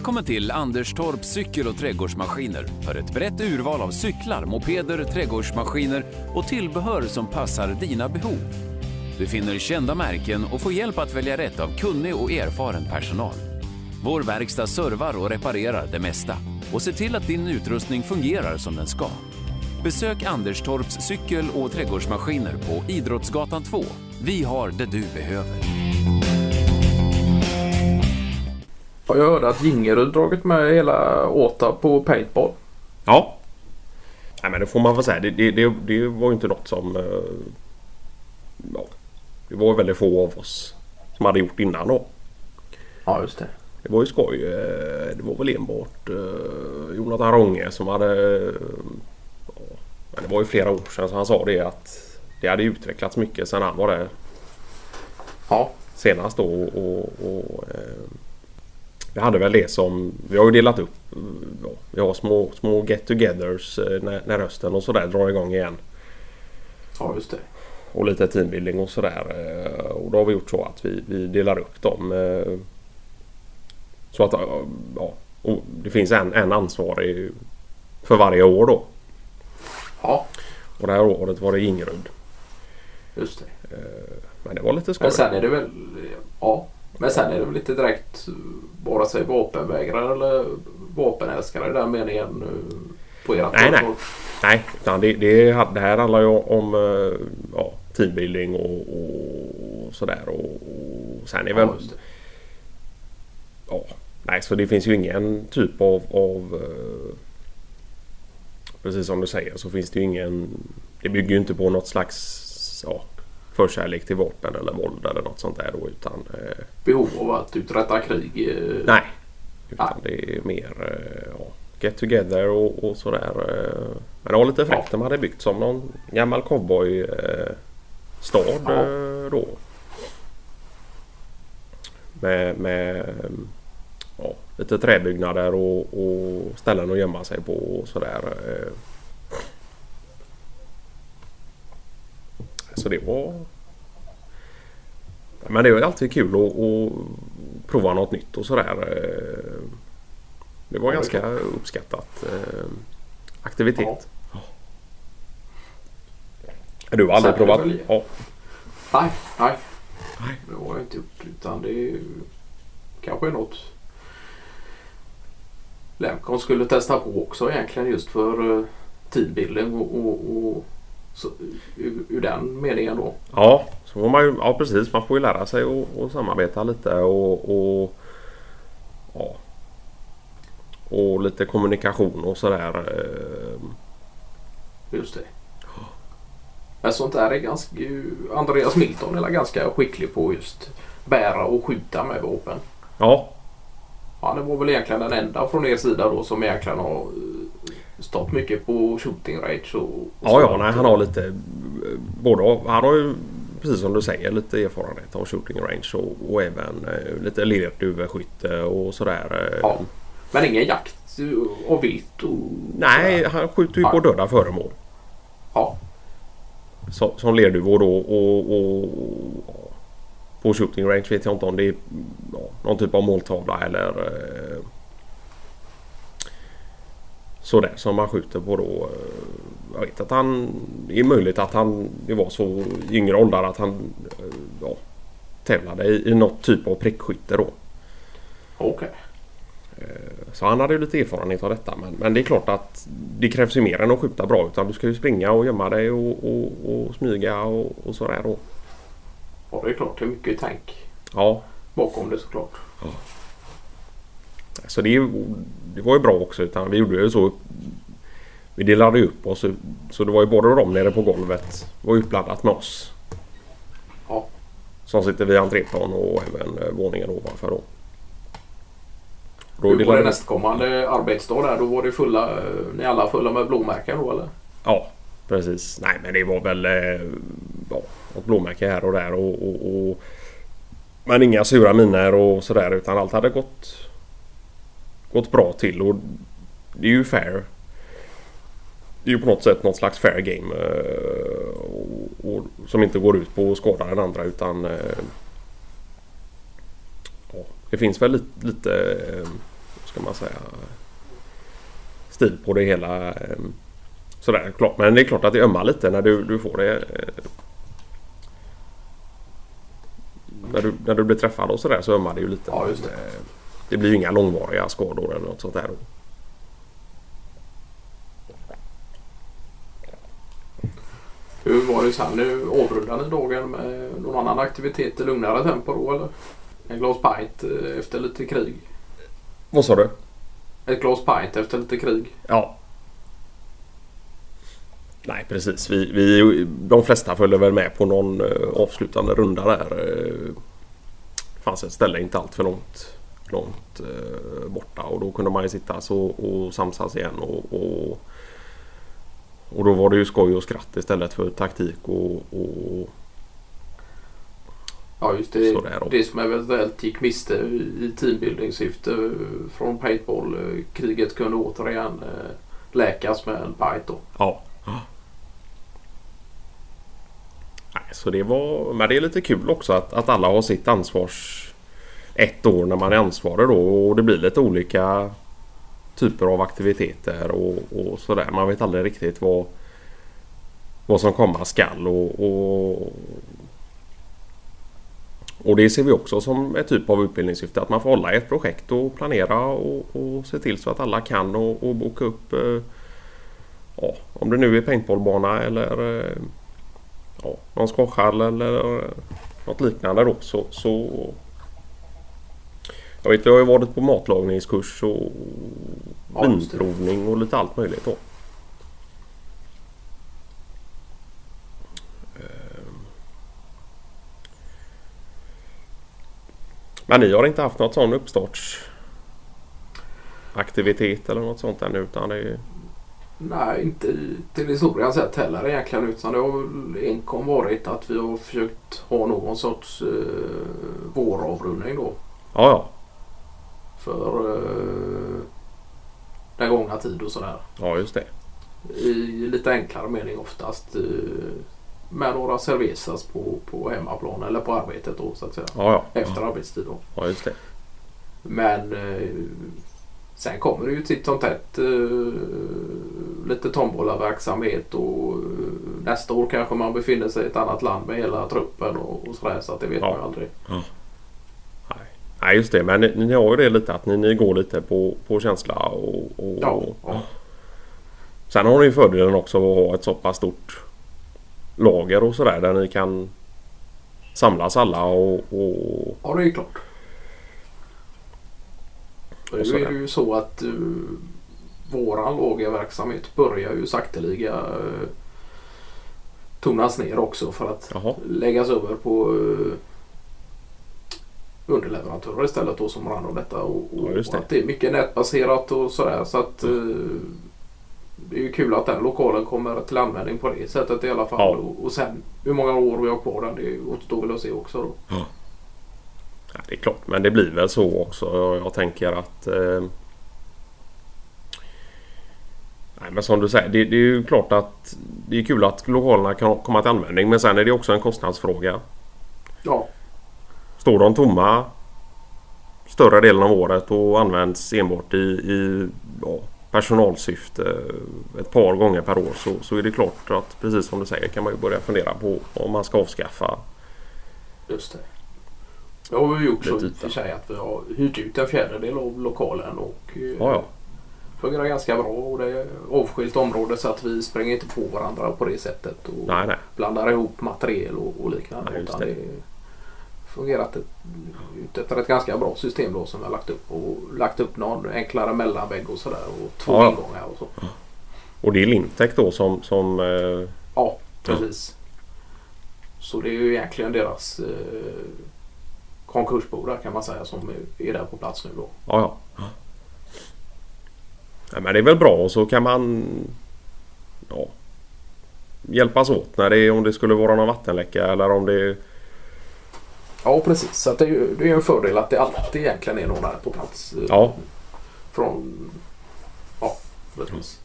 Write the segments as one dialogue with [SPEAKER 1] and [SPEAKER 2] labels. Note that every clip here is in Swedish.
[SPEAKER 1] Välkommen till Anderstorp cykel och trädgårdsmaskiner för ett brett urval av cyklar, mopeder, trädgårdsmaskiner och tillbehör som passar dina behov. Du finner kända märken och får hjälp att välja rätt av kunnig och erfaren personal. Vår verkstad servar och reparerar det mesta och ser till att din utrustning fungerar som den ska. Besök Anderstorps cykel och trädgårdsmaskiner på Idrottsgatan 2. Vi har det du behöver.
[SPEAKER 2] Jag hörde att Gingerud dragit med hela Åta på paintball.
[SPEAKER 3] Ja. Nej men det får man väl säga. Det, det, det, det var ju inte något som... eh, Ja, det var väldigt få av oss som hade gjort innan då.
[SPEAKER 2] Ja, just det.
[SPEAKER 3] Det var ju skoj. eh, Det var väl enbart eh, Jonathan Ronge som hade... Ja, men det var ju flera år sedan så han sa det att det hade utvecklats mycket sedan han var där
[SPEAKER 2] Ja,
[SPEAKER 3] senast då. Och, och, eh, vi hade väl det som... Vi har ju delat upp. Ja, vi har små, små get-togethers eh, när, när hösten och sådär drar igång igen.
[SPEAKER 2] ja just det.
[SPEAKER 3] Och lite teambuilding och sådär. eh, Och då har vi gjort så att vi, vi delar upp dem. eh, Så att ja, det finns en, en ansvarig för varje år då.
[SPEAKER 2] Ja,
[SPEAKER 3] Och det här året var det Ingerud.
[SPEAKER 2] just det.
[SPEAKER 3] Men det var lite skoj.
[SPEAKER 2] Men sen är det väl... Ja. Men sen är det väl inte direkt vare sig vapenvägrare eller vapenälskare i den meningen eh, på ert
[SPEAKER 3] Nej, nej. Nej, utan det, det, det här handlar ju om eh, ja, teambuilding och, och sådär. Och, och sen är väl...
[SPEAKER 2] Ja, det.
[SPEAKER 3] Ja, nej, så det finns ju ingen typ av... av eh, precis som du säger så finns det ju ingen... Det bygger ju inte på något slags ja, förkärlek till vapen eller våld eller något sånt där då utan... Eh,
[SPEAKER 2] Behov av att uträtta krig. eh,
[SPEAKER 3] nej. Utan det är mer eh, ja, get together och, och sådär. eh. Men det var lite fräckt. De hade byggt som någon gammal cowboy eh,
[SPEAKER 2] Ja.
[SPEAKER 3] eh, då. Med, med ja, lite träbyggnader och, och ställen att gömma sig på och sådär. Så det var... Men det är alltid kul att, att prova något nytt och sådär. eh. Det var
[SPEAKER 2] Ja, det
[SPEAKER 3] ganska uppskattat eh, aktivitet. Du har aldrig
[SPEAKER 2] det
[SPEAKER 3] provat? Ja.
[SPEAKER 2] Nej, nej.
[SPEAKER 3] Nej.
[SPEAKER 2] Det har jag inte gjort. Utan det är kanske är något Lemcon skulle testa på också egentligen just för uh, teambuilding och, och, och så, ur, ur den meningen då.
[SPEAKER 3] Ja, så får man ju, ja precis. Man får ju lära sig att samarbeta lite och, och ja. Och lite kommunikation och sådär. eh.
[SPEAKER 2] Just det. Men sånt där är ganska... Andreas Milton är ganska skicklig på just bära och skjuta med vapen.
[SPEAKER 3] Ja,
[SPEAKER 2] Han var väl egentligen den enda från er sida då som egentligen har stått mycket på shooting range och, och
[SPEAKER 3] ja, ja nej, han har lite eh, både Han har ju precis som du säger lite erfarenhet av shooting range och, och även eh, lite lerduveskytte och sådär. eh.
[SPEAKER 2] Ja. Men ingen jakt av vilt? Och,
[SPEAKER 3] Nej, han skjuter ju på
[SPEAKER 2] Ja.
[SPEAKER 3] döda föremål.
[SPEAKER 2] Ja,
[SPEAKER 3] Som, som lerduvor då och, och, och på shooting range vet jag inte om det är ja, någon typ av måltavla eller eh, sådär som man skjuter på då. eh, Jag vet att han, det är möjligt att han, det var så i yngre åldrar att han eh, ja, tävlade i, i något typ av prickskytte då.
[SPEAKER 2] okej.
[SPEAKER 3] Så han hade ju lite erfarenhet av detta. Men, men det är klart att det krävs ju mer än att skjuta bra. Utan du ska ju springa och gömma dig och, och, och smyga och, och sådär då.
[SPEAKER 2] Ja, det är klart. Det är mycket tänk
[SPEAKER 3] Ja,
[SPEAKER 2] bakom det såklart.
[SPEAKER 3] så det, är ju- det var ju bra också. Utan vi gjorde ju så. Vi delade upp oss. Så det var ju både de nere på golvet var ju uppladdat med oss.
[SPEAKER 2] Ja.
[SPEAKER 3] Som sitter vid entréplan och även eh, våningen ovanför då. Då delade
[SPEAKER 2] det nästkommande arbetsdag där? Då var det fulla, eh, ni alla fulla med blåmärken då eller?
[SPEAKER 3] Ja, precis. Nej, men det var väl eh, ja, ett blåmärke här och där. Och, och, och, men inga sura miner och sådär. Utan allt hade gått, gått bra till. Och det är ju fair. Det är ju på något sätt något slags fair game. eh, Och, och, som inte går ut på att skada den andra utan... eh, Ja, det finns väl lite, lite eh, ska man säga, stil på det hela. Sådär, klart. Men det är klart att det ömmar lite när du, du får det. När du, när du blir träffad och sådär så ömmar det ju lite.
[SPEAKER 2] Ja, just det.
[SPEAKER 3] Eh, Det blir ju inga långvariga skador eller något sånt där.
[SPEAKER 2] Hur var det sen? Nu avrundar ni dagen med någon annan aktivitet i lugnare tempo då eller? En glas pint eh, efter lite krig.
[SPEAKER 3] Vad sa du?
[SPEAKER 2] Ett glas pint efter lite krig.
[SPEAKER 3] Ja. Nej precis. Vi, vi, de flesta följde väl med på någon eh, avslutande runda där. Eh, Det fanns ett ställe inte allt för långt, långt eh, borta och då kunde man ju sitta så och samsas igen. Och, och, och då var det ju skoj och skratt istället för taktik och, och
[SPEAKER 2] Ja just det.
[SPEAKER 3] Sådär.
[SPEAKER 2] Det som eventuellt gick miste i teambuilding-syfte eh, från paintball-kriget kunde återigen eh, läkas med en då.
[SPEAKER 3] Ja. Nej, så det var... Men det är lite kul också att, att alla har sitt ansvars... Ett år när man är ansvarig då och det blir lite olika typer av aktiviteter och, och sådär. Man vet aldrig riktigt vad, vad som komma skall och, och och det ser vi också som ett typ av utbildningssyfte. Att man får hålla i ett projekt och planera och, och se till så att alla kan och, och boka upp eh, ja, om det nu är paintballbana eller eh, ja, någon squashhall eller eh, något liknande då så, så jag vet vi har ju varit på matlagningskurs och
[SPEAKER 2] Ja,
[SPEAKER 3] vinprovning och lite allt möjligt då. Ehm. Men ni har inte haft något sån uppstartsaktivitet eller något sånt ännu utan det är
[SPEAKER 2] Nej, inte till historien sett heller egentligen. Utan det har väl enkom varit att vi har försökt ha någon sorts eh, våravrundning då.
[SPEAKER 3] Ja, ja.
[SPEAKER 2] För eh, den gångna tid och sådär.
[SPEAKER 3] Ja, just det.
[SPEAKER 2] I lite enklare mening oftast. Eh, med några cervezas på, på hemmaplan eller på arbetet då så att säga.
[SPEAKER 3] Ja, ja.
[SPEAKER 2] Efter arbetstid då.
[SPEAKER 3] Ja, just det.
[SPEAKER 2] Men eh, sen kommer det ju titt som tätt eh, lite tombolaverksamhet och eh, nästa år kanske man befinner sig i ett annat land med hela truppen och, och sådär så att det vet
[SPEAKER 3] Ja.
[SPEAKER 2] man ju aldrig.
[SPEAKER 3] Nej. Nej, just det. Men ni, ni har ju det lite att ni, ni går lite på, på känsla och, och
[SPEAKER 2] Ja, ja.
[SPEAKER 3] Sen har ni ju fördelen också att ha ett så pass stort lager och sådär där ni kan samlas alla och, och
[SPEAKER 2] ja det är klart. Nu är det ju så att uh, våran lagerverksamhet börjar ju sakteliga uh, tonas ner också för att
[SPEAKER 3] jaha.
[SPEAKER 2] läggas över på uh, underleverantörer istället då som har hand om detta. Och, och
[SPEAKER 3] Ja, det.
[SPEAKER 2] att det är mycket nätbaserat och sådär. Så att eh, det är ju kul att den lokalen kommer till användning på det sättet i alla fall.
[SPEAKER 3] Ja.
[SPEAKER 2] Och, och sen hur många år vi har kvar den det återstår väl att se också då.
[SPEAKER 3] Ja, det är klart, men det blir väl så också. Jag tänker att... Eh, nej, men som du säger, det, det är ju klart att det är kul att lokalerna kan komma till användning. Men sen är det också en kostnadsfråga.
[SPEAKER 2] Ja,
[SPEAKER 3] Står de tomma större delen av året och används enbart i, i ja, personalsyfte ett par gånger per år så, så är det klart att precis som du säger kan man ju börja fundera på om man ska avskaffa.
[SPEAKER 2] just det. Det har vi gjort så
[SPEAKER 3] Lite
[SPEAKER 2] i och för sig att vi har hyrt ut en fjärdedel av lokalen och eh,
[SPEAKER 3] Ja, ja.
[SPEAKER 2] fungerar ganska bra. Och det är avskilt område så att vi springer inte på varandra på det sättet. Och
[SPEAKER 3] Nej, nej.
[SPEAKER 2] blandar ihop material och, och liknande.
[SPEAKER 3] Nej, just
[SPEAKER 2] utan
[SPEAKER 3] det.
[SPEAKER 2] det fungerat ett, efter ett ganska bra system då som vi har lagt upp. Och lagt upp någon enklare mellanvägg och sådär. Och två
[SPEAKER 3] Ja.
[SPEAKER 2] ingångar och så.
[SPEAKER 3] Och det är Lintec då som, som eh,
[SPEAKER 2] Ja, precis. Så det är ju egentligen deras eh, konkursbo kan man säga som är, är där på plats nu då.
[SPEAKER 3] Ja, ja. ja. Men det är väl bra och så kan man ja, hjälpas åt när det om det skulle vara någon vattenläcka eller om det
[SPEAKER 2] Ja precis, så att det är ju det är ju en fördel att det alltid egentligen är någon där på plats. eh,
[SPEAKER 3] Ja,
[SPEAKER 2] Från... Ja, precis.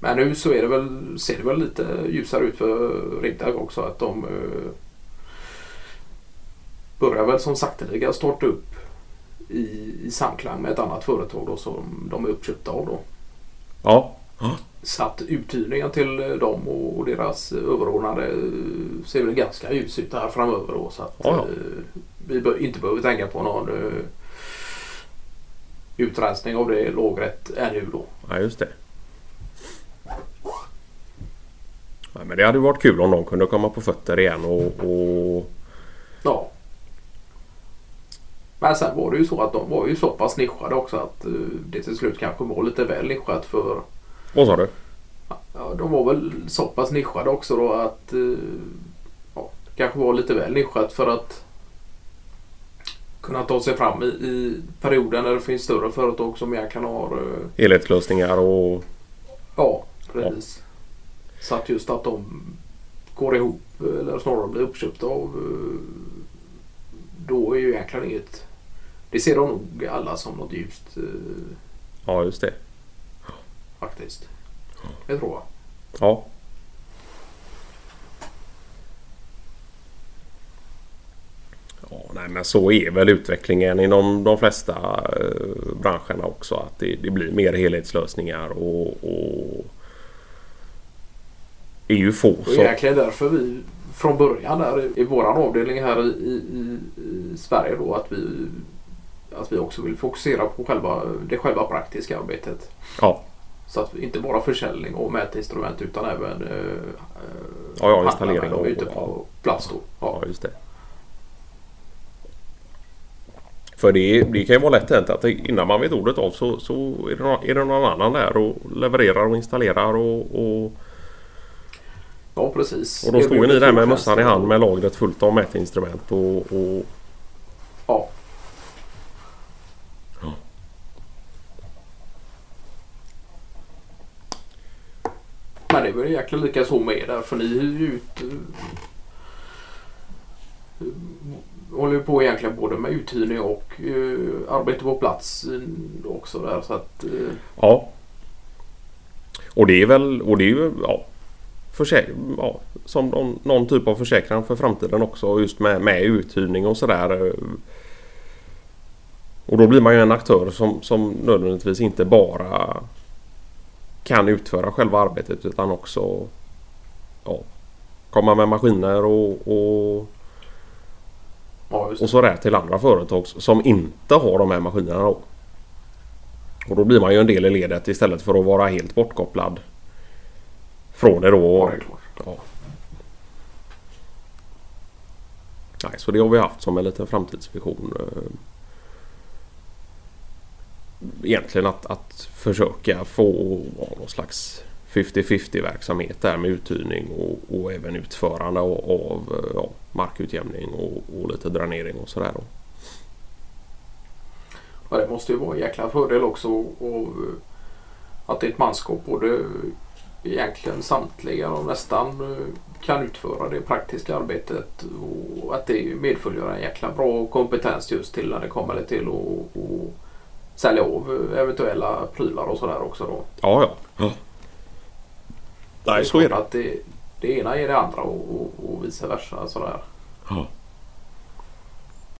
[SPEAKER 2] Men nu så är det väl, ser det väl lite ljusare ut för Ringtag också. Att de eh, börjar väl som sakteliga starta upp i, i samklang med ett annat företag då som de är uppköpta av då.
[SPEAKER 3] Ja.
[SPEAKER 2] Så att uthyrningen till dem och deras överordnade eh, ser väl ganska ljus ut här framöver då. Så att
[SPEAKER 3] Ja,
[SPEAKER 2] eh, vi inte behöver tänka på någon eh, utrensning av det lågrätt ännu då.
[SPEAKER 3] Ja, just det. Ja, men det hade varit kul om de kunde komma på fötter igen och... och...
[SPEAKER 2] Ja. Men sen var det ju så att de var ju så pass nischade också att eh, det till slut kanske var lite väl nischat för
[SPEAKER 3] Vad sa du?
[SPEAKER 2] Ja, de var väl så pass nischade också då att eh, ja, det kanske var lite väl nischat för att kunna ta sig fram i, i perioden när det finns större företag som egentligen har eh,
[SPEAKER 3] Helhetslösningar och...
[SPEAKER 2] ja, precis. Så att just att de går ihop eller snarare blir uppköpta av eh, då är ju egentligen inget det ser de nog alla som något ljust
[SPEAKER 3] Ja, just det.
[SPEAKER 2] Faktiskt. Det tror jag.
[SPEAKER 3] Ja. Ja, nej men så är väl utvecklingen inom de flesta eh, branscherna också. Att det, det blir mer helhetslösningar och, och är ju få
[SPEAKER 2] Det är egentligen därför vi från början där i våran avdelning här i, i, i Sverige då att vi, att vi också vill fokusera på själva, det själva praktiska arbetet.
[SPEAKER 3] Ja,
[SPEAKER 2] Så att inte bara försäljning och mätinstrument utan även eh,
[SPEAKER 3] Ja, ja, installering och-
[SPEAKER 2] ute på plats då. Ja.
[SPEAKER 3] ja just det. För det, det kan ju vara lätt hänt att innan man vet ordet av så, så är, det någon, är det någon annan där och levererar och installerar och, och,
[SPEAKER 2] ja precis.
[SPEAKER 3] och då står ni där med mössan i hand med lagret fullt av mätinstrument och, och
[SPEAKER 2] Ja. Men det är väl egentligen lika så med där för ni hyr ju ut håller ju på egentligen både med uthyrning och uh, arbete på plats också där så att uh...
[SPEAKER 3] Ja. Och det är väl, och det är ju, ja, ja som någon, någon typ av försäkran för framtiden också just med, med uthyrning och sådär. Eh. Och då blir man ju en aktör som, som nödvändigtvis inte bara kan utföra själva arbetet utan också ja, komma med maskiner och, och,
[SPEAKER 2] ja
[SPEAKER 3] och sådär till andra företag som inte har de här maskinerna då. Och då blir man ju en del i ledet istället för att vara helt bortkopplad från det då. Ja. Nej, så det har vi haft som en liten framtidsvision. Egentligen att, att försöka få någon slags 50-50 verksamhet där med uthyrning och, och även utförande av, av eh, ja, markutjämning och, och lite dränering och sådär.
[SPEAKER 2] Ja, det måste ju vara en jäkla fördel också och, att det är ett manskap både egentligen samtliga och nästan eh, kan utföra det praktiska arbetet och att det medföljer en jäkla bra kompetens just till när det kommer till att att sälja av eventuella prylar och sådär också då.
[SPEAKER 3] Ja, ja. ja. Nej, så är det.
[SPEAKER 2] Att det, det ena är det andra och, och, och vice versa sådär.
[SPEAKER 3] Ja.